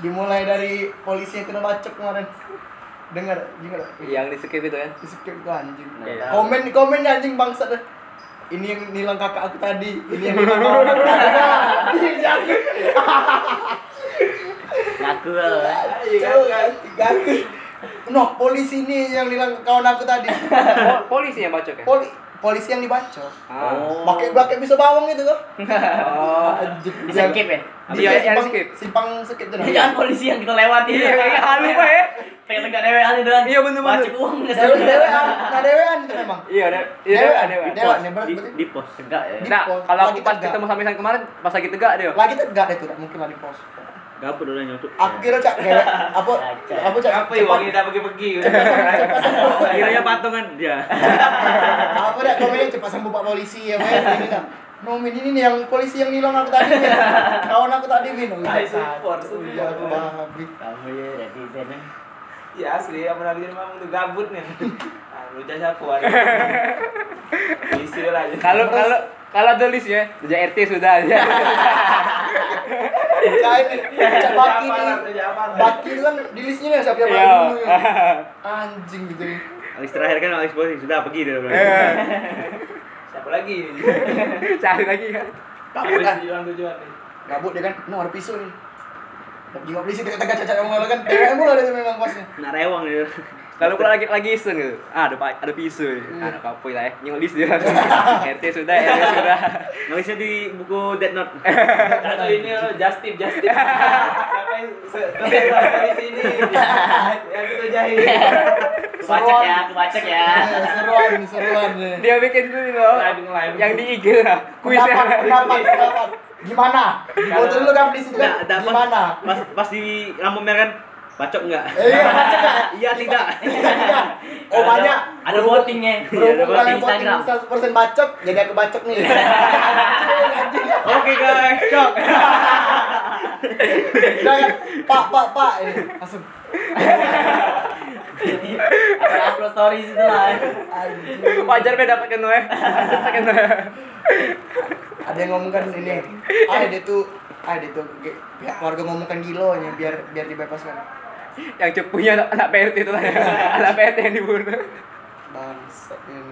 Dimulai dari polisi yang kena bacok kemarin. Dengar, dengar. Yang di skip itu kan. Di skip itu anjing. Iya. Komen komen anjing bangsat dah. Ini yang nilang kakak aku tadi, ini yang nilang kawan aku tadi. Jangan. Ngaku loh. Gagal. Noh, polisi ini yang nilang kawan aku tadi. Po- polisi yang bacok ya? Poli polisi yang dibacok. Ah. Pakai pakai bisa bawang itu kok. Oh. Bisa skip ya? Iya, yang simpang, skip. Simpang skip tuh. nah. Jangan polisi yang kita lewati. Iya, iya, lupa ya. Pengen tegak dewean itu kan. Iya, bener-bener. Wajib uang nggak sih? Dewe dewean, nah dewean itu memang. Iya, ada. Iya, Dewean, dewean, ya, Di, pos tegak ya. Nah, kalau aku pas ketemu sama Isan kemarin, pas lagi tegak dia. Lagi tegak tak mungkin lagi pos. Gapur dulu nyutuk. Aku kira cak dewe apa apa cak Apa ya uang kita pergi-pergi? Kiranya patungan dia. apa dah komennya cepat sembuh pak polisi ya ini dah. Nomin ini nih yang polisi yang hilang aku tadi nih. Kawan aku tadi min. Oh, Ay, iya, support, support. Iya, aku babi. Kamu ya netizen ya. Ya asli, apa lagi jadi mamang tuh gabut nih. Lu jasa apa? Isi lah aja. Kalau kalau kalau ada list ya, sejak RT sudah aja. Ya ini baki. Baki itu kan di listnya nih siapa yang Iya. dulu ya. Anjing gitu. Alis terakhir kan Alis polisi sudah pergi dia. bilang. Siapa lagi? Cari lagi kan. Kabut kan. Tujuan tujuan nih. Gabut dia kan, no ada pisau nih. Polisi cacat yang mulai kan, dewe mulu ada memang bosnya. Nak rewang dia. Kalau aku lagi lagi iseng gitu. Ah, ada pa- ada pisau. Ah, Ada apa lah ya. Nyulik dia. RT sudah, RT sudah. Nulisnya di buku Dead Note. Atau ini lo just tip, just tip. Siapa yang se- di sini? Yang kita jahit. Kebacek ya, kebacek ya. Seruan, seruan. Dia bikin dulu loh. Live. Yang di IG lah. Kuisnya. Pendapat, pendapat, pendapat. Gimana? Di foto dulu kan di situ kan. Gimana? Pas pas di lampu merah kan bacok enggak? Eh, iya, baca nggak? Iya tidak. Iya. Oh banyak. Ada votingnya. Berhubung ada kalian voting voting Instagram. 100% bacok, jadi aku bacok nih. Oke guys, cok. Udah kan, Pak, Pak, Pak. Ini langsung. Ada upload stories itu lah. Wajar be dapat. Dapat kan Ada yang ngomong kan ini. Ah, dia tuh ah dia tuh pihak keluarga ngomongkan gilonya biar biar dibebaskan. Yang cepunya anak, anak PRT itu lah. Anak PRT yang dibunuh. Bangsat ini.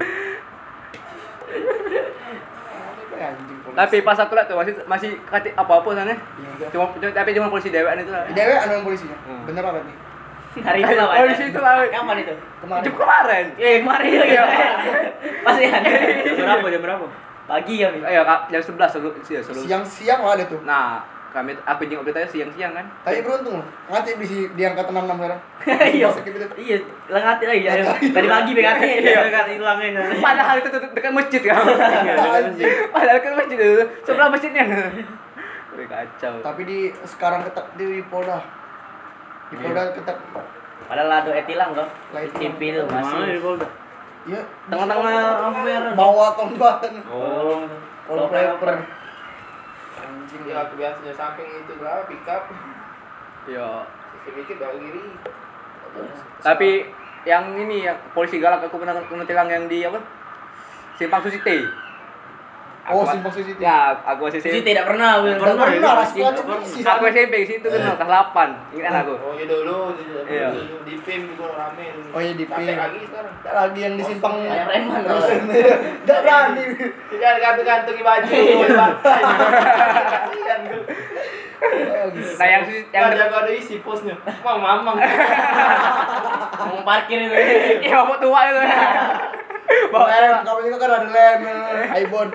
Apa? Tapi pas aku lihat tuh masih masih kati apa-apa sana. Iya, enggak. Cuma cuma- tapi cuma polisi dewan itu lah. Dewe anu yang polisinya. Hmm. Bener apa nih? Hari itu lah. Polisi itu lah. Kapan itu? Kemarin. Itu kemarin. Eh, kemarin lagi. Pasti kan. Jam berapa? Jam berapa? Pagi ya, kak jam 11 sebelum ya, sebelum. Siang-siang ada tuh. Nah, kami aku jenguk beritanya siang-siang kan. Tapi beruntung loh. Nanti di di angka 66 sekarang. Iya. Iya, lah ngati lagi ya. Tadi pagi BKT. Iya kan hilangnya. Padahal itu dekat masjid kan. Padahal kan masjid itu sebelah masjidnya. Kacau. Tapi di sekarang ketat di Polda. Di Polda ketat. Padahal ada etilang loh. Itu Mana di masih. Polda? Ya, Tengah-tengah bawa kombatan. Oh. Kalau paper. Anjing Ya, biasanya samping itu berapa pick up. Yo. Sisi dikit bawa kiri. Tapi yang ini yang polisi galak aku pernah kena tilang yang di apa? Simpang Susi T. Oh, Aku- simpang Susi T. Ya, aku SMP. tidak pernah. Enggak Pernah, pernah ya? lah sekolah. Aku SMP di situ kan kelas 8. Ingat aku. Oh ya dulu, Iya. dulu di film juga rame. Oh, iya, di film. lagi sekarang. Tak lagi yang di simpang Kayak preman loh. Rusun. Enggak berani. Tidak gantung-gantungi baju, Kasihan gue. Nah, yang yang jago ada isi posnya. Mau mamang. Mau parkir itu. Iya, mau tua itu. Bawa Lem, kamu itu kan ada lem, Aibon.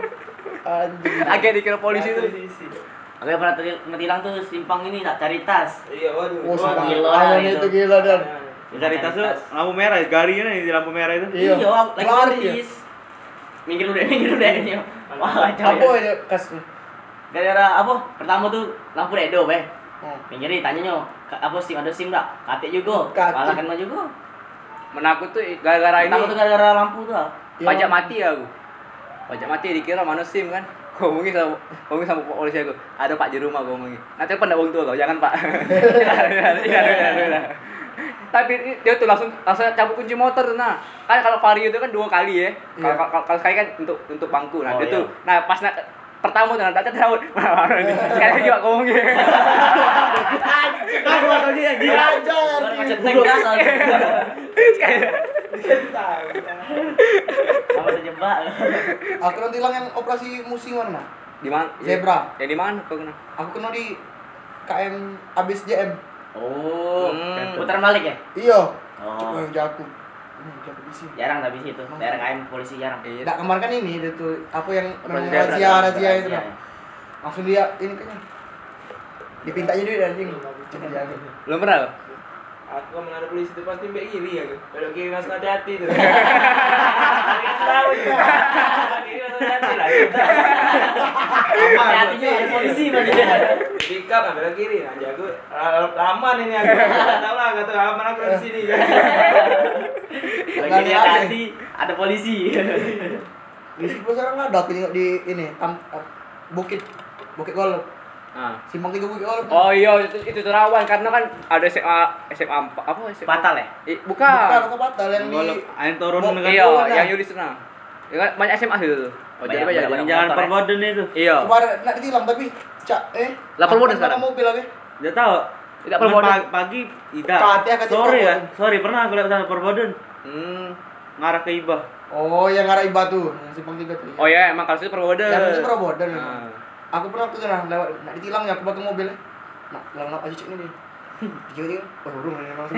Agak dikira polisi. Aku yang pernah ngetilang tuh simpang ini tak cari tas. Iya, waduh. Oh, simpang gila itu. gila dan. Cari tas tuh lampu merah, garinya nih di lampu merah itu. Iya. Iya, lagi Lari notis. Minggir udah, minggir udah ini. Wah, Apa kacau. ya. ya kasnya? Gara-gara apa? Pertama tuh lampu redo, be. Oh. Pinggir tanya nyo, apa SIM ada SIM enggak? Kate juga. Malah kena juga. Menakut tuh gara-gara ini Pertama tuh gara-gara lampu tuh. ah. Iya. pajak mati aku. Pajak mati dikira mana SIM kan. Ngomongin sama ngomongin sama polisi aku. Ada Pak di rumah gua ngomongin. Nanti telepon wong tua kau, jangan Pak. Iya, iya, iya. Tapi dia tuh langsung langsung cabut kunci motor tuh nah. Kan kalau Vario itu kan dua kali ya. Kalau Iya. kalau kalau sekali kan untuk untuk bangku. Nah, Oh, dia iya. tuh nah pas nak pertama tuh nanti tahu sekali lagi Pak ngomongin. Aku anjing. Belajar, Baru anjing. macet Apa terjebak? Aku nanti hilang yang operasi musim mana? Di mana? Zebra. Ya di mana kau kena? Aku kena di KM abis JM. Oh, Hmm. putar balik ya? Iya. Oh. Di sini. Jarang tapi situ. Daerah KM polisi jarang. Iya. Nggak kemarin kan ini itu apa yang razia razia, itu kan. Langsung dia ini kayaknya. Dipintanya duit anjing. Belum pernah? Aku ada polisi itu pasti mbak kiri ya. Belok kiri langsung hati-hati tuh. Kasih tahu juga. Kiri langsung hati lah. Hati-hati juga ada polisi mana Pick up ambil kiri. Nah, jago. Aman ini aku. Nggak tahu lah, nggak tahu aman aku di sini. Lagi dia hati ada polisi. Di sini sekarang ada aku tengok di ini am- bukit bukit golok. Ah. Simpang tiga bukit golok. Oh iya itu itu tuh rawan karena kan ada SMA SMA apa SMA Fatal ya? Eh, Bukan, bukan. bukan batal yang di air turun dengan Iya, yang nah. Yudi sana. Ya kan banyak SMA situ tuh. Oh, Banyak- jadi banyak banyak- motor, ya? perboden itu. Iya. kemarin nak ditilang tapi cak eh bodoh angkat sekarang? mobil lagi. Dia tahu. Tidak perboden. Pagi, pagi tidak. Sorry ya. perboden. Sorry pernah aku lihat sana perboden Hmm. ngarah ke Ibah. Oh, yang arah Ibatu, yang simpang tiga tuh. Oh ya, emang kalau itu perboden. Yang itu Probodan. Ah. Aku pernah tuh sana lewat nak ditilang ya aku pakai mobilnya. Nak lalang aja cek ini dia. Tiga-tiga, wah burung ini langsung.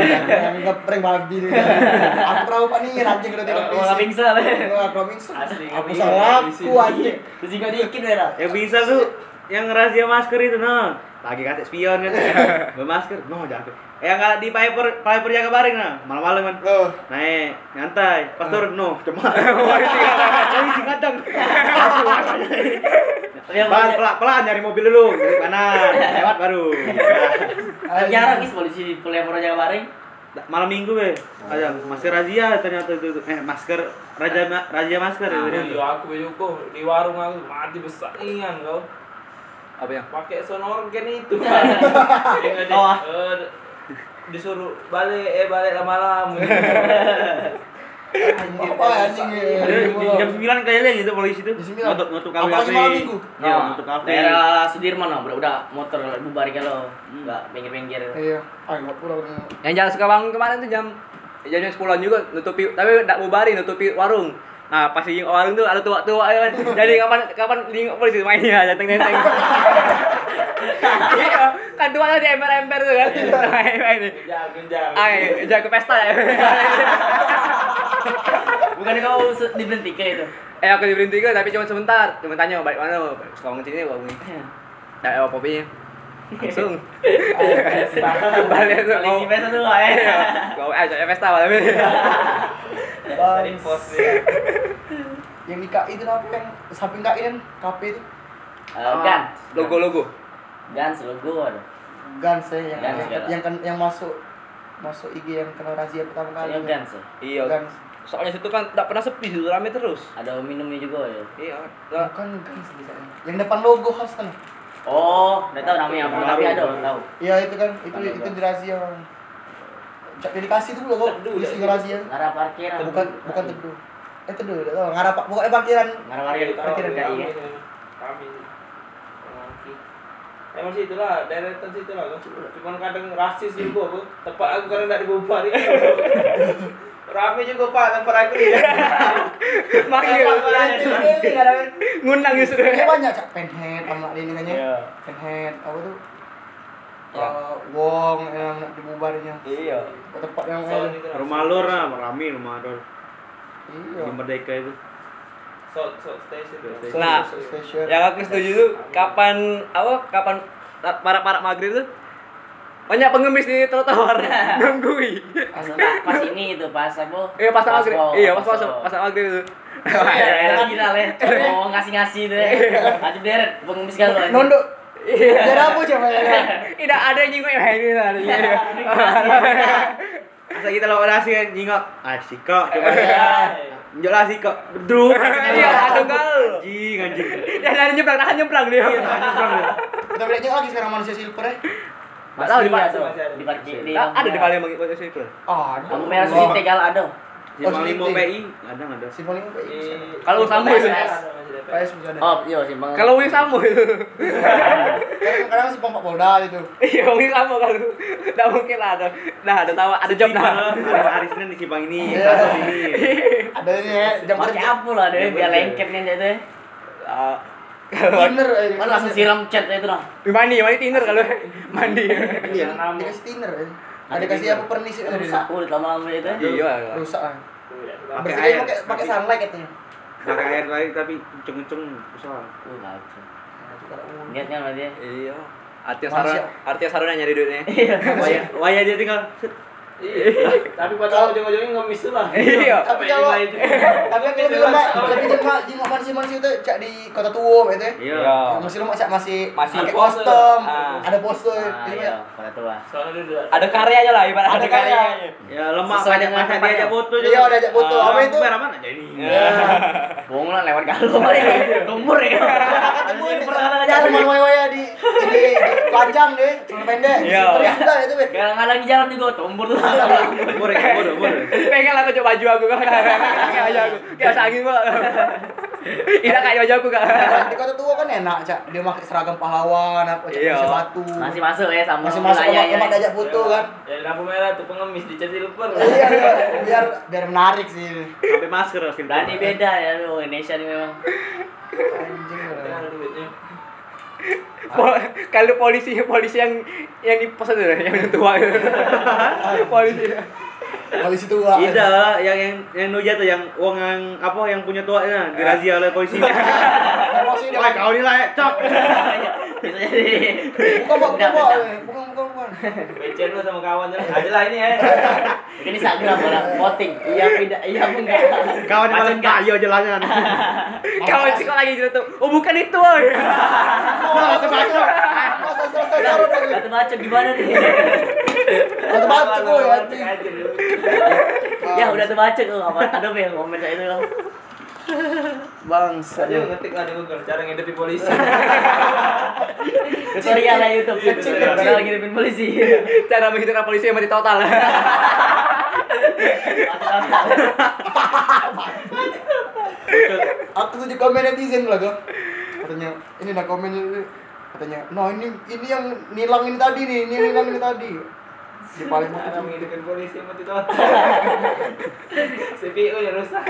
Nggak prank babi nih. Aku pernah pak nih anjing udah tilang Kalau nggak pingsan. Enggak, aku pingsan. Nggak Aku salah aku anjing. Terus juga dikit ya. Yang bisa tuh yang rahasia masker itu nah. Lagi kata spion kan. Bermasker. No, jago. Yang kalau di Piper Piper jaga baring nah. Malam-malam kan. Loh, Naik, nyantai. Pas turun, no, cuma. Polisi ngadang. Tapi yang Pelan, pelan, pelan nyari mobil dulu. Kiri kanan, lewat baru. Kan jarang guys polisi pelempar jaga baring. Malam minggu be. Ada masker razia ternyata itu. itu. Eh, masker raja razia masker itu. Iya, aku bejuko di warung aku mati besar ingan kau. Apa yang? pakai sonorgen itu Yang ada, Oh. eh, disuruh balik eh balik lama-lama apa anjing ya? Jam 9 keliling itu polisi itu. Jam sembilan? Nutup nutup kafe. Malam minggu? Iya, nutup kafe. Daerah Sudirman lah, udah, udah motor bubar kalau nggak pinggir-pinggir. Iya, ah enggak. Yang jalan Sukabang kemarin tuh jam jam jam 10 juga nutupi tapi enggak bubarin nutupi warung. Nah, pas di warung tuh ada tua-tua ya kan. Jadi kapan kapan di polisi mainnya janteng-janteng. Iya, kan tua di ember-ember tuh kan. Main main ini. jangan jangan Ay, jago pesta ya. Bukan kau diberhentikan itu. eh aku diberhenti ke tapi cuma sebentar. Cuma tanya balik mana? Sukabang sini bang. Ya, eh, kopinya. Langsung. Balik tuh. Polisi mau- pesta tuh lah ya. Gua eh saya pesta malam ini. dari pos ya Yang di KI itu apa yang samping KI kan KP itu Eh, Gans. Logo-logo. Gans logo ada. Gans ya yang Gans, yang, ya. yang, kan- yang masuk masuk IG yang kena razia pertama kali. Saya Gans ya. Iya. Gans. Soalnya situ kan enggak pernah sepi, situ rame terus. Ada minumnya juga ya. Iya. Bukan Gans di sana. Yang depan logo khas kan. Oh, nggak tahu namanya apa, tapi ada orang tahu. Iya itu kan itu Ada itu Gans. di razia. Cak dedikasi itu Teduh, polisi ya. razia. Ngarap parkiran. Bukan bukan teduh. Eh teduh, tidak tahu. Ngarap pokoknya parkiran. Ngarap Iya, parkiran tahu, parkiran kami, ya. Emang sih itulah, deretan situ lah. Cuman kadang rasis juga aku. Tempat aku kadang tidak dibubarin. Rame juga pak tempat aku ya. Manggil. Ngundang justru. Ini banyak cak penhead sama ini kan ya. Iya. Penhead apa tuh? Ya. Eh, Wong yang nak dibubarinnya. Iya. Ke tempat yang lah. Rumah lor nah, rame rumah lor. Iya. Di Merdeka itu. South South Station. Station. Nah, Station. Yang aku setuju tuh kapan apa kapan para para maghrib tuh banyak pengemis di trotoar nunggui. Pas, pas ini itu pas apa? Iya pas maghrib. Iya pas pas pas maghrib tuh. Iya, lagi lah ya. Mau ngasih-ngasih tuh. Aja deret pengemis kalau aja. Nondok. Jadi apa coba ya? Tidak ada yang nyinggung yang ini lah. Masa kita lawan nasi kan nyingok. Ah, sikok coba. Iya. Njok lah sikok. Beduk. Iya, ada gal. Anjing, anjing. Dia dari nyebrang, tahan nyebrang dia. Kita belajar lagi sekarang manusia silver ya. Nggak tahu di mana. Masih ada. Di di ada di Palembang itu itu. Ah, merah. Lampu merah susi tegal ada. Simpang lima PI, kadang ada. Simpang PI. Kalau Polres itu. ada, masih ada PS masih ada. Oh, iya simpang. Kalau wing sama itu. Kadang-kadang simpang Pak Polda itu. Iya wing sama kalau. Enggak mungkin lah ada. Nah, ada tahu ada job nah. Ada hari Senin di Simpang ini, Iya. kasus ini. Ada ini ya, jam Pakai apa lah deh, biar lengket kan Dinner. eh, Mana langsung siram chat itu nah. mandi, mandi Tinder kalau mandi. Iya, nambah. dikasih dinner. eh. Ada kasih apa pernis itu. Rusak kulit lama-lama itu. Iya. Rusak. ah. Pakai Bersih air. pakai pakai sunlight katanya. Pakai air lagi tapi kenceng-kenceng susah. Uh, kacau. Niatnya sama dia. Iya. Artinya Manusia. Saron, artinya Saron yang nyari duitnya. Iya. Waya, waya dia tinggal Iya. Tapi pada ujung-ujungnya ngemis tuh lah. Iya. Tapi kalau tapi yang lebih lemah, lebih lemah di manusia-manusia itu cak di kota tua gitu ya. Iya. Masih lemah cak masih Masih pakai kostum, Ah. ada pose. Ah, Iya. iya, pada tua. Dia Ada karyanya lah ibarat Ada karya. karyanya. Ya lemah banyak masa tempatnya. diajak foto Iya, udah ajak foto. Ah. Apa itu? Merah mana jadi? Iya. Bohong lah lewat galau kali ya. Tumur ya. Ketemu ini pernah jalan waya-waya di di panjang deh, pendek. Iya. Terus itu, Be. Kadang lagi jalan juga tumbur tuh. Ya. Pengen lah coba baju aku kan. Kayak baju aku. Kayak angin gua. Iya kayak baju aku kak. Di kota tua kan enak, Cak. Dia pakai seragam pahlawan, apa cak Iya. masih batu. Masih masuk ya sama Masih masuk tempat ya. diajak foto kan. Ya lampu merah tuh pengemis di cat silver. Iya, iya. biar biar menarik sih. Sampai masker harus Berani beda ya lu Indonesia nih memang. Anjing. Po- Kalau polisi polisi yang yang di pos itu yang tua itu. polisi. Polisi tua. Tidak, yang yang yang nuja tuh yang uang yang apa yang punya tuanya dirazia oleh polisi. Dia. Wah, kau ini lah, eh, cok. Bisa jadi. Bukan, bukan. Bukan, bukan, bukan. Becen lu sama kawan. Ada lah ini ya. Ini Instagram orang voting. Iya tidak, iya enggak. Kawan malah enggak? kayo jalannya. Kawan sih kok lagi gitu tuh. Oh bukan itu. Oh, sarung lagi. Kata baca gimana nih? Kata baca gue anjing. ya udah terbaca tuh ada yang komen saya itu. Bangsa. Aja ngetik lah di Google cara ngedepi polisi. Tutorial ya YouTube. Kecil, Tutorial kecil. ngirimin polisi. Cara menghidupkan polisi yang mati total. Aku tuh di komen netizen lah kok. Katanya, ini nah komen ini. Katanya, nah ini ini yang nilang ini tadi nih, ini nilang ini tadi. Di paling Cara muka. menghidupkan polisi yang mati total. CPU nya rusak.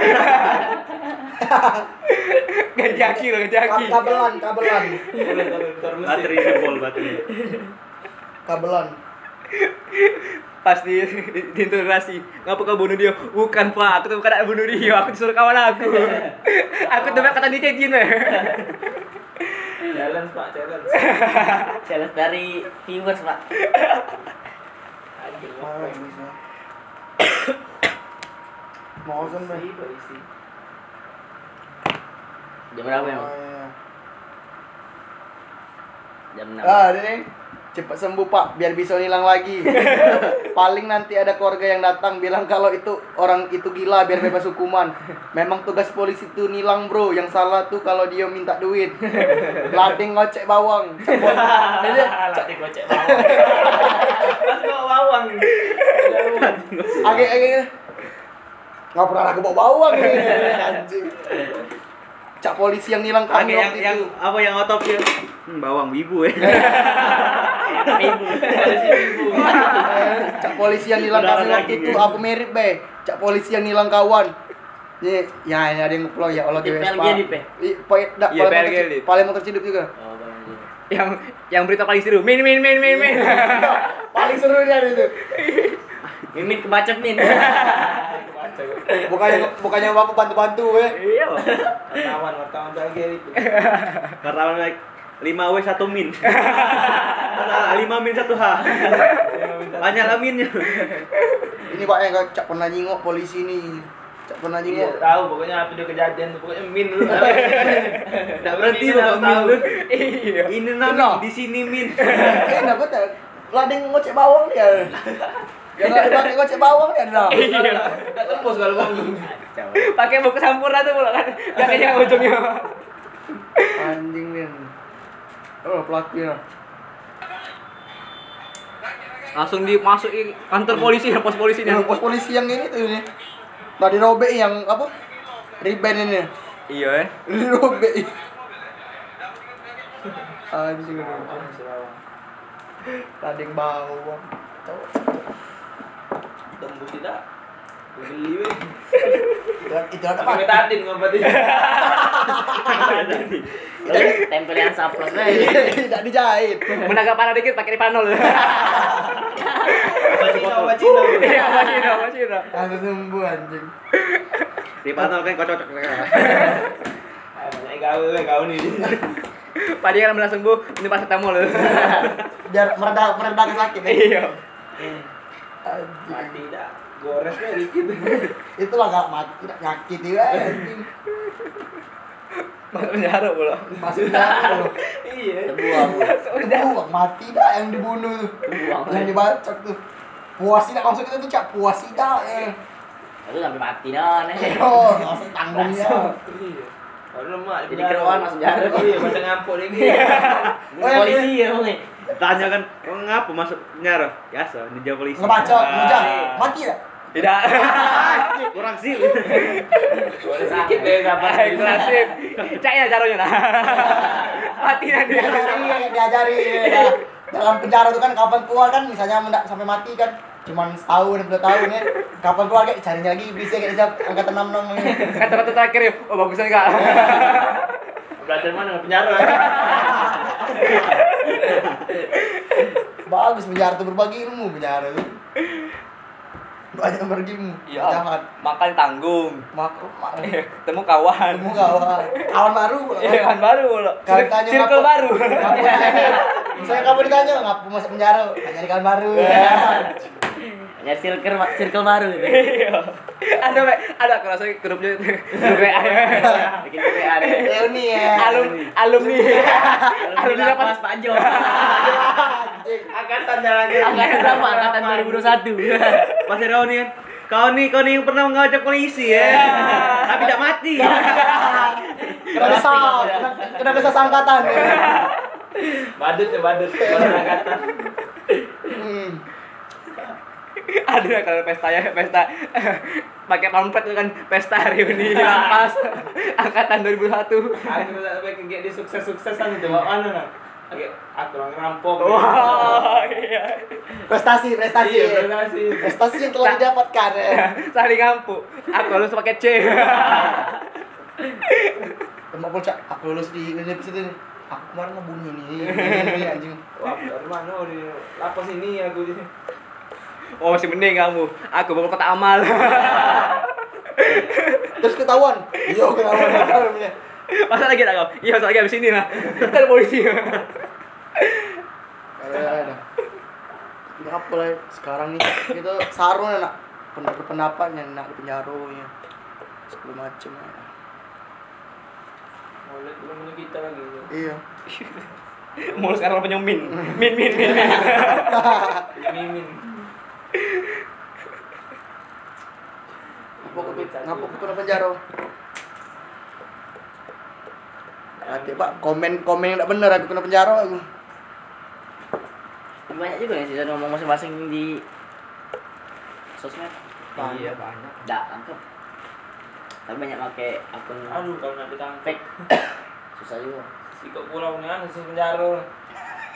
Ganti aki loh, ganti aki. Ka- Kabelan, kabelan. Baterai jebol baterai. kabelan. Pas di, di, di interogasi, ngapa kau bunuh dia? Bukan pak, aku tuh bukan nak bunuh dia, aku disuruh kawan aku. aku tuh kata dia kayak gini. Challenge pak challenge. Challenge dari viewers pak. Anjing, apa ini sih. Mau kan, Be? Jam berapa iya. Jam enam. Ah, ini. Cepat sembuh pak, biar bisa hilang lagi. Paling nanti ada keluarga yang datang bilang kalau itu orang itu gila biar bebas hukuman. Memang tugas polisi itu nilang bro, yang salah tuh kalau dia minta duit. Lading ngocek bawang. Ini Latih gocek bawang. Pas bawa bawang. age nggak pernah aku bawa bawang nih anjing. Cak polisi yang nilang kami yang waktu yang itu. apa yang otopsi? Hmm, bawang wibu ya. Cak polisi yang nilang kami Beneran waktu lagi, itu gitu. apa mirip be? Cak polisi yang nilang kawan. Nih, ya ini ada yang ngeploy ya Allah Di di dak, Iya, paling PLG motor- di. Paling motor ciduk juga. Oh, yang yang berita paling seru, min min min min min. paling seru ini ada itu. Mimin kebacet min. Bukannya bukannya bapak bantu-bantu ya. Iya. Wartawan, wartawan Belgia itu. Wartawan baik 5 W 1 min. 5 min 1 H. Banyak lah minnya. Ini Pak yang nggak cak pernah nyingok polisi nih. Cak pernah Iya, nyingok. tahu pokoknya apa dia kejadian pokoknya min dulu. Enggak berhenti Bapak harus min tahu. tuh. Iya. Ini nama di sini min. Kenapa tak? Lading ngocek bawang dia. Yang nggak ada ngocek bawang dia dah. Enggak tembus kalau bawang. Pakai buku sampurna tuh pula kan. Belakangnya ujungnya. Anjing nih. Oh, pelakunya. Langsung dimasuki kantor polisi ya, pos polisinya. Yang pos polisi yang ini tuh ini. Tadi robek yang apa? Riben ini. Iya eh. Dirobek. Anjing. Ada yang bawang. Tembus tidak. Beli weh. Itu, apa? tadin ngobatin. Tempel yang saplos. Tidak dijahit. Menagak parah dikit pakai dipanol. Cina, Cina. Iya, masih ada. Langsung sembuh anjing. Di panel kan kau cocok. Banyak gawe weh gawe nih. Padi kan bilang sembuh, ini pas ketemu loh. Biar mereda mereda sakit ya. Iya. Mati dah. Gores weh dikit. Itulah gak mati, tidak nyakit ya anjing. Masuk penjara pula. Masuk dalam loh. Iya. Terbuang. Buang mati dah yang dibunuh tuh. Terbuang. Yang dibacok tuh. Puas tidak maksud kita tuh cak puas tidak ya. Itu sampai mati dah nih. Oh, langsung tanggungnya. Iya. Kalau lemah Jadi keruan masuk penjara. Iya, macam ngampuk lagi. Oh, Polisi ya nih. Tanya kan, ngapa masuk penjara? Biasa, ninja polisi. Ngebacok, ngejam, Ah. mati tak? Tidak. Kurang sih. Sedikit deh kapan. Klasik. Cak ya caranya nah. Mati nanti. Diajari, diajari. ya. Dalam penjara tuh kan kapan keluar kan misalnya mendak sampai mati kan cuman setahun dua tahun ya kapan keluar kayak carinya lagi bisa kayak siap angkatan enam enam Kata-kata terakhir ya, oh bagusan kak. Belajar mana penjara? bagus penjara tuh berbagi ilmu penjara tuh banyak berilmu Iya. jangan Makan tanggung. makro mak Temu kawan. kamu kawan kawan baru Iya kan baru loh. Kalau ditanya Circle baru. misalnya kamu ditanya ngapa masuk penjara nyari kawan baru Ya circle circle baru gitu. Iya. Ada Pak. ada kerasa grupnya itu. Grup WA ya. Bikin PA deh. reuni ya Alum alumni. Alumni Alumni lapas dapat Pak Jo. Angkatan jalan Angkatan berapa? Angkatan 2021. Pas ada nih kan. Kau nih, kau nih yang pernah mengajak polisi ya. Tapi tidak mati. kena desal kena, desal angkatan ya. Badut ya badut. Badut angkatan. ada kalau pesta ya pesta pakai pamflet itu kan pesta reuni lapas angkatan 2001 Aku sampai kayak di sukses-suksesan itu bawa mana nah? Oke, aku orang rampok. wah iya prestasi prestasi Iya, ya. prestasi. prestasi yang telah didapatkan ya. saling ngampu aku lulus pakai C Tembak bocah, aku lulus di universitas ini. Aku kemarin ngebunuh ini, ini, ini anjing. Wah, dari mana di lapas ini aku. Oh masih mending kamu aku baru kota amal Terus ketahuan. Iya, ketahuan. masa lagi tak kau iya masa lagi habis ini lah kan polisi Ada ada. Ini apa lah sekarang nih? Kita sarung nak pendapat pendapatnya nak di penjara ya. Segala macem ya. Mulai belum kita lagi. Iya. mau sekarang punya min min min min min Mimin. Ngapa aku kena penjara? Hati pak, komen komen yang tak benar aku kena penjara aku. Banyak juga yang sih ngomong masing-masing di sosmed. iya banyak Enggak, angkep. Tapi banyak pakai akun Aduh, kalau nak ditangkap. fake. Susah juga. Si kok pulau nih anu si penjara.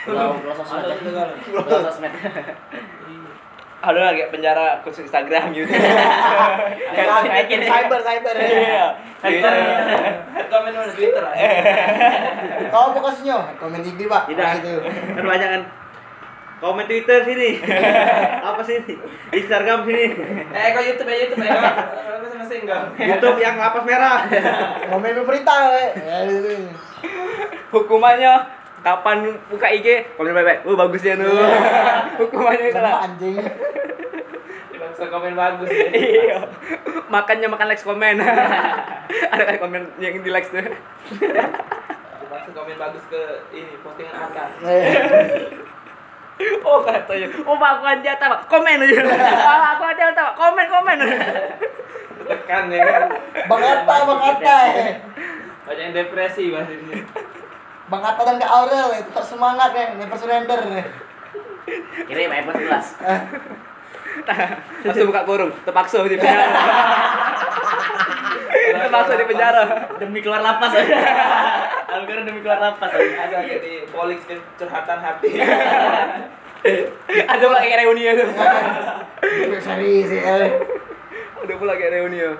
Pulau pulau sosmed. Pulau sosmed. Iya. ada lagi penjara khusus Instagram gitu Bikin cyber cyber. iya Hater. Komen mana Twitter. Kau apa kasusnya? Komen IG pak. Tidak. Kan banyak kan. Komen Twitter sini. Apa sini? Instagram sini. Eh, kau YouTube ya YouTube ya. Masing-masing enggak. YouTube yang lapas merah. Komen pemerintah. eh. Ya, gitu. hukumannya kapan buka IG komen bebek. Oh bagus ya tuh. Hukumannya itu lah. Anjing. Bangsa komen bagus ya. iya. Makannya makan likes komen. Ada kan komen yang di likes tuh. Bangsa komen bagus ke ini postingan atas. Eh, oh katanya oh pak aku aja pak komen aja. Oh, aku aja pak komen komen. Tekan ya kan. Bang Atta, Bang Atta. Banyak yang depresi pasti. Bang Atta dan Kak Aurel eh, tetap semangat ya, never surrender. eh. Kirim iPhone 11. langsung buka kurung terpaksa di penjara Itu masuk di penjara. Demi keluar lapas. Aku kira demi keluar lapas. Ada jadi polis ke curhatan hati. Ada pula kayak reuni itu. Serius sih. eh. Ada pula kayak reuni ya.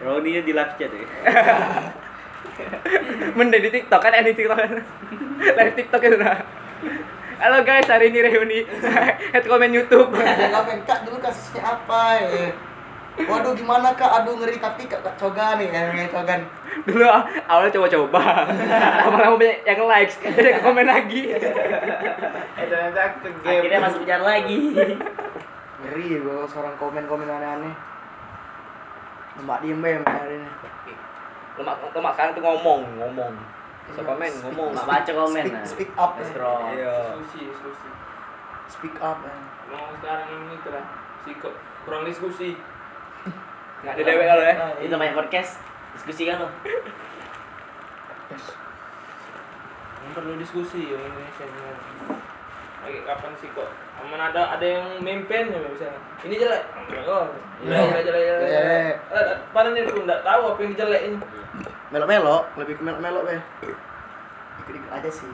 Roninya di live chat ya. Mending di TikTok kan di TikTok kan. Live TikTok itu nah. Halo guys, hari ini reuni. Head comment YouTube. Ya ngapain kak dulu kasusnya apa ya? Waduh gimana kak? Aduh ngeri tapi kak, kak coga nih yang yang cogan. Dulu awalnya coba-coba. Lama-lama banyak yang likes, jadi komen lagi. Ke. Akhirnya masuk penjara lagi. Ngeri gua seorang komen-komen aneh-aneh. Mbak diem be mbak hari ini. Lemak lemak sekarang tuh ngomong, ngomong. Bisa komen, ngomong. Mak baca komen. Speak, speak up. ya. Scroll. Iya. Diskusi, diskusi. Speak up. ya. Mau sekarang ini itu lah. Sikap kurang diskusi. Enggak ada dewek kalau ya. Itu banyak podcast. Diskusi kan lo. Yang perlu diskusi yang Indonesia ini. Lagi kapan sih kok? Aman ada ada yang memimpin ya misalnya. Ini jelek. Oh, jelek jelek jelek. jelek. Jelek. Eh, Padahal dia pun enggak tahu apa yang jelek ini. Melok-melok, lebih ke melok-melok be. Ikut-ikut aja sih.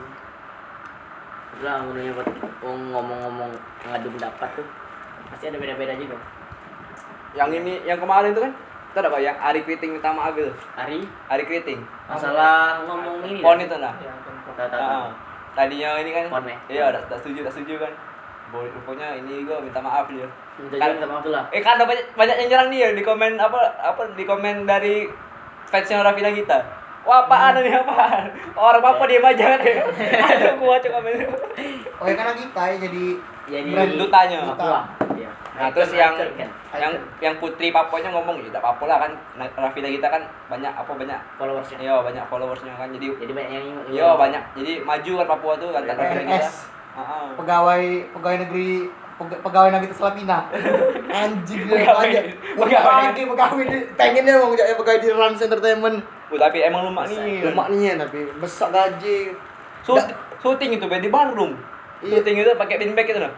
Udah menurutnya buat ngomong-ngomong ngadu pendapat tuh pasti ada beda-beda juga. Yang ini yang kemarin tuh kan Tahu ada Pak yang Ari Kriting minta maaf itu. Hari Ari Kriting. masalah ngomong ini. Pon itu nah. Ya, tadinya ini kan Pon ya? iya udah tak setuju tak setuju kan boleh rupanya ini gua minta maaf dia Minta Kan- minta maaf lah. eh kan ada banyak banyak yang nyerang dia di komen apa apa di komen dari fansnya Raffi kita wah apaan ini apaan? Orang apa diem aja kan ada gua coba komen. Oh ya karena kita ya jadi Jadi brand dutanya. Papua. Iya. nah terus yang Icon, kan? yang yang putri Papuanya ngomong ya tidak apa lah kan. Nah, Raffi kita kan banyak apa banyak followersnya. iya banyak followersnya kan jadi Jadi banyak yang iya banyak. Jadi maju kan Papua tuh kan Raffi kita Heeh. pegawai pegawai negeri pega- pegawai negeri Selapina anjing dia aja pegawai. pegawai pegawai di pengennya mau jadi pegawai di Rans Entertainment Oh, tapi emang lemak nih lemak nih tapi besar gaji syuting itu di Bandung. Iya. Syuting itu pakai bin bag itu nah.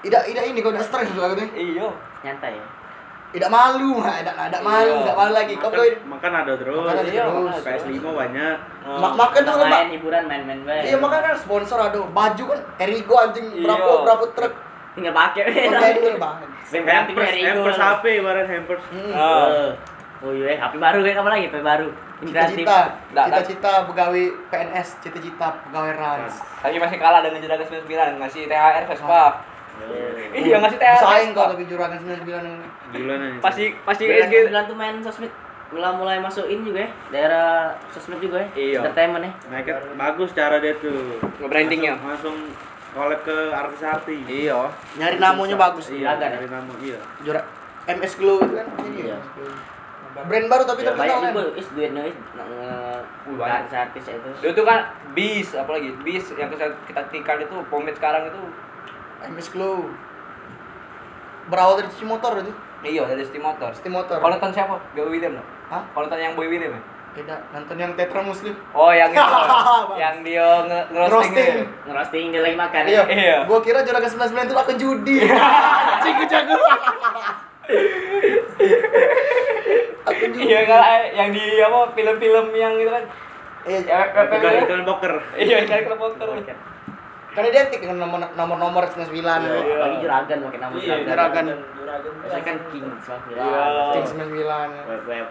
tidak tidak ini kau tidak stres juga gitu Iya. nyantai ya. Tidak malu mah tidak tidak malu Iya. tidak malu lagi Makan, kau makan ada terus. Makan ada Iya, terus. makan ada. PS5 banyak. Oh. Mak- makan tuh main hiburan main-main baik. iya makanya kan sponsor ada baju kan Erigo anjing berapa Iya. berapa truk tinggal pakai. Pemain dulu bang Hampers, Erigo. hampers HP ibarat hampers. Hmm. Eh. Oh iya, HP baru kayak apa lagi? HP baru. Cita-cita cita-cita pegawai PNS cita-cita pegawai Rans Tapi masih kalah dengan Juragan 99 ngasih THR Vespa. Eh, Iya ngasih THR. Saing kau tapi juragan 99 yang Gila nih. Pasti pasti SG. sembilan tuh main sosmed mulai mulai masukin juga ya daerah sosmed juga ya Iya. entertainment ya Mereka bagus cara dia tuh. Nge-brandingnya. Langsung, langsung collab ke artis-artis. Iya. nyari namunya bagus Iya, Juragan. dari nama iya. Jura MS Glow itu kan ini Iya. ya. Brand baru tapi Ya, terkenal banyak kan. juga is duitnya is banyak. nge artis itu Itu kan bis apalagi bis yang kita kita tinggal itu pomade sekarang itu MS Glow. Berawal dari cuci motor itu. iya dari steam motor. Steam motor. Kalau nonton siapa? Boy William loh. Hah? Kalau nonton yang Boy William ya? Beda. Nonton yang Tetra Muslim. Oh yang itu. yang dia nge- ngerosting. Ngerosting dia lagi makan Iya. ya Iya. Gua kira juragan 99 itu akun judi. Anjing gua jago. akun judi. Iya kan yang di apa film-film yang itu kan. Iya, Iklan iklan poker. Iya, kayak kelompok karena identik dengan nomor nomor nomor 99. Iya. lagi juragan pakai nama Iya, Juragan. Juragan. saya kan king sama Iya. King 99. web web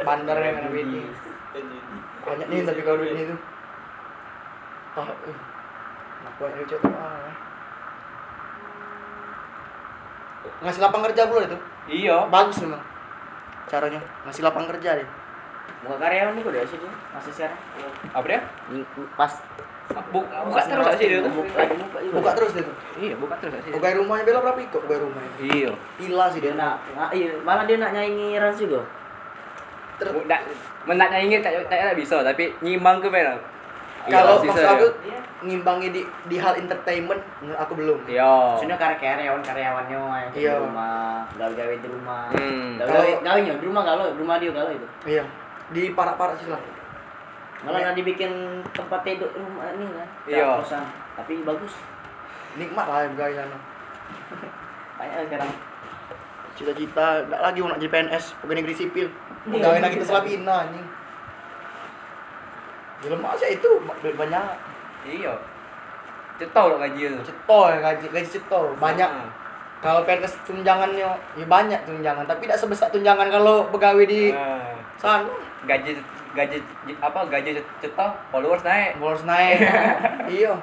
Bandar yang ada ini. Banyak nih tapi kalau itu. Oh, eh. Anak buah lucu tuh. Ah. Ngasih lapang kerja belum itu? Iya. Bagus memang. Caranya ngasih lapang kerja deh. buka karyawan nih kok dari situ masih sekarang Apa dia? pas Bu- buka terus aja dia tuh. buka buka Buka terus deh tuh. Iya, buka terus aja. Pegawai rumahnya bela berapa ikut pegawai rumahnya? Iya. Gila sih dia dia. nak nak- iya malah dia nak nyaingi Rans juga Ter- Nak menaknya ingin tak tak tak bisa tapi nyimbang ke mana? Kalau Iya, maksud sisa aku dia. ngimbangi di di hal entertainment aku belum. Iya. Maksudnya karya karyawan karyawannya yang Iya. di rumah gawe-gawe di rumah Hmm. gawe gawe di rumah galau di rumah dia galau itu Iya. Di parak-parak sih lah. Malah nanti bikin tempat tidur rumah ini kan Iya. kosan. Tapi bagus. Nikmat lah pegawai sana. banyak sekarang. Cita-cita enggak lagi mau nak jadi PNS pegawai negeri sipil. Pegawai negeri Selabina anjing. Jelema sih itu duit banyak. Iya. Cetau lo gaji itu. cetol gaji gaji cetol banyak. Kalau PNS tunjangannya ya banyak tunjangan. Tapi tidak sebesar tunjangan kalau pegawai di sana. Gaji gaji apa gaji cetau followers naik harus naik iya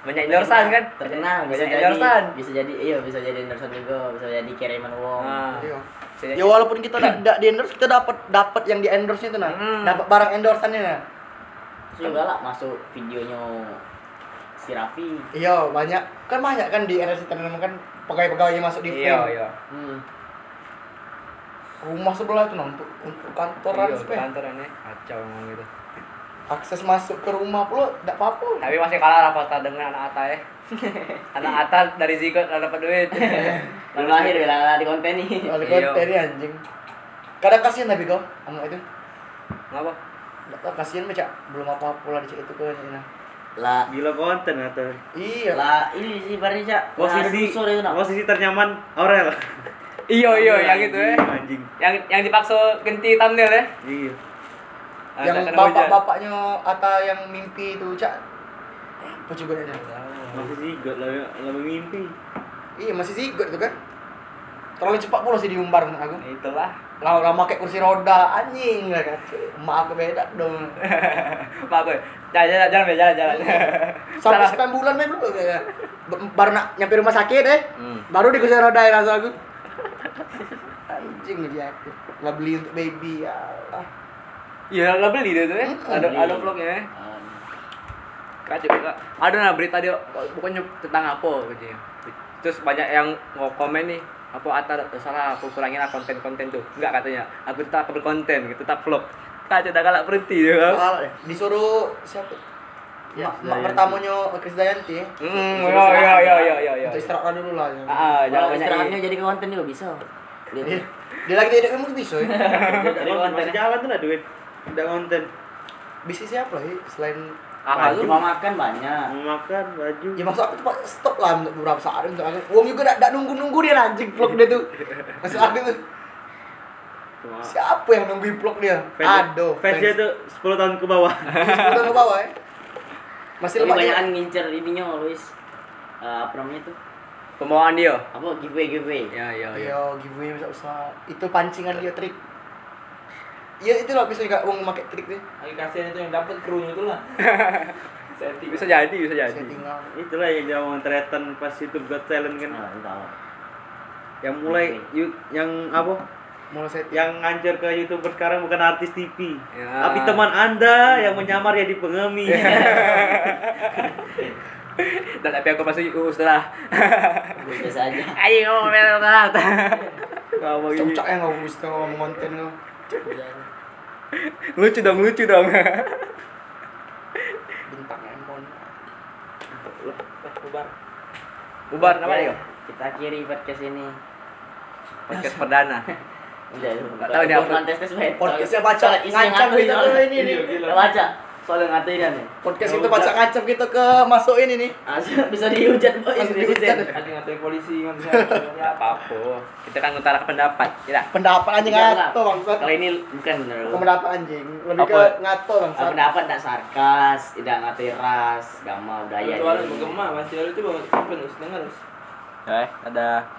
banyak endorsean kan terkenal bisa jadi endorsean. bisa jadi iya bisa jadi endorsean juga bisa jadi kiriman uang Ah. iya ya walaupun kita tidak di endorse kita dapat dapat yang di endorse itu nah Hmm. dapat barang endorsannya nah Terus juga lah masuk videonya si Raffi iya banyak kan banyak kan di endorse itu kan pegawai-pegawai yang masuk di iya frame. iya hmm. Rumah sebelah itu nah untuk untuk kantoran iya spek. kantoran ya. Kacau ngomong gitu akses masuk ke rumah pula tidak apa-apa. Tapi masih kalah Rafathar dengan anak Ata ya. Anak Ata dari Zigot nggak dapat duit. Belum lahir bila di konten nih Kalau Iya. konten ini anjing. Kadang kasihan tapi kau anak itu. Ngapa? Nggak tahu kasihan baca belum apa-apa lah dicek itu kan nah. lah. Gila konten atau iya. Lah ini sih baru cak posisi posisi ternyaman Aurel. iya iya yang itu ya Anjing. yang yang dipaksa ganti thumbnail ya Iya. Ah, yang bapak-bapaknya Ata yang mimpi itu cak. Apa coba dia? Masih zigot lah lah mimpi. iya masih zigot itu kan. Terlalu cepat pula sih diumbar menurut aku. Itulah. Lah lah pakai kursi roda anjing. Lah kan emak aku beda dong. Maaf gue jalan jalan jalan jalan jalan. Sampai. 9 bulan main dulu kayak B- baru nak nyampe rumah sakit deh Hmm. baru di kursi roda ya langsung aku anjing dia. Aku lah beli untuk baby ya iya lah beli dia tuh ya. Ada ada vlognya ya. Kacau kak. Ada nah berita dia bukannya tentang apa gitu ya. terus banyak yang mau komen nih apa Atta ada salah aku kurangin lah konten-konten tuh. Enggak katanya. Aku tetap berkonten gitu tetap vlog. Kacau dah galak berhenti kan deh. disuruh siapa? Ya, mak, pertamanya Chris Dayanti hmm Disuruh iya iya istirahat. dulu lah ya. ah ah, jangan banyak istirahatnya jadi ke konten juga bisa. Dia tuh dia lagi tidak emang bisa ya Dari Konten jalan tuh lah duit. Tidak konten. bisnis siapa lah ya selain ah lu cuma makan banyak. Mau makan baju. ya maksud aku tuh stop lah untuk beberapa saat untuk aku uang juga tidak nunggu nunggu dia anjing vlog dia tuh. Maksud aku tuh. Siapa yang nungguin vlog dia? Fans- aduh Fansnya tuh 10 tahun ke bawah. udah ke bawah ya masih dia ngincer ininya Luis. Eh, apa namanya tuh pembawaan dia apa giveaway giveaway ya ya ya Iya, giveaway bisa usaha. Itu pancingan dia trik. Iya, itu lah bisa juga uang memakai trik deh. lagi kasihan itu yang dapat krunya itu lah setting bisa jadi bisa jadi Settingan. Itulah yang dia mau tretan pas YouTube Got Talent kan. nah itu tahu Yang mulai yu- yang apa? Mulai setting. Yang ngancur ke YouTuber sekarang bukan artis TV. Ya. Tapi teman Anda yang menyamar jadi pengemis. dan tapi aku pasti uh setelah gue biasa aja. Ayo ngomong ini. Cocok yang nggak bisa ngomong konten lo. lucu dong lucu dong. Bintang handphone. bubar. Bubar apa nih kita akhiri podcast ini. Podcast perdana. Udah tahu ini apa. Podcastnya baca ngancam kita ke ini nih. Kita baca soalnya ngatain kan nih Podcast itu baca ngancam kita ke masukin ini. Bisa dihujat boy. Masuk dihujat. ada ngatain polisi ngatain siapa apa apa kita kan ngutarakan pendapat tidak Pendapat anjing ngato bangsat. kalau ini bukan bener. Bukan pendapat anjing, lebih ke ngato bangsat. pendapat tidak sarkas, tidak ngatain ras, agama, budaya. soalnya bergema masih lalu itu banget simpen us dengar eh ada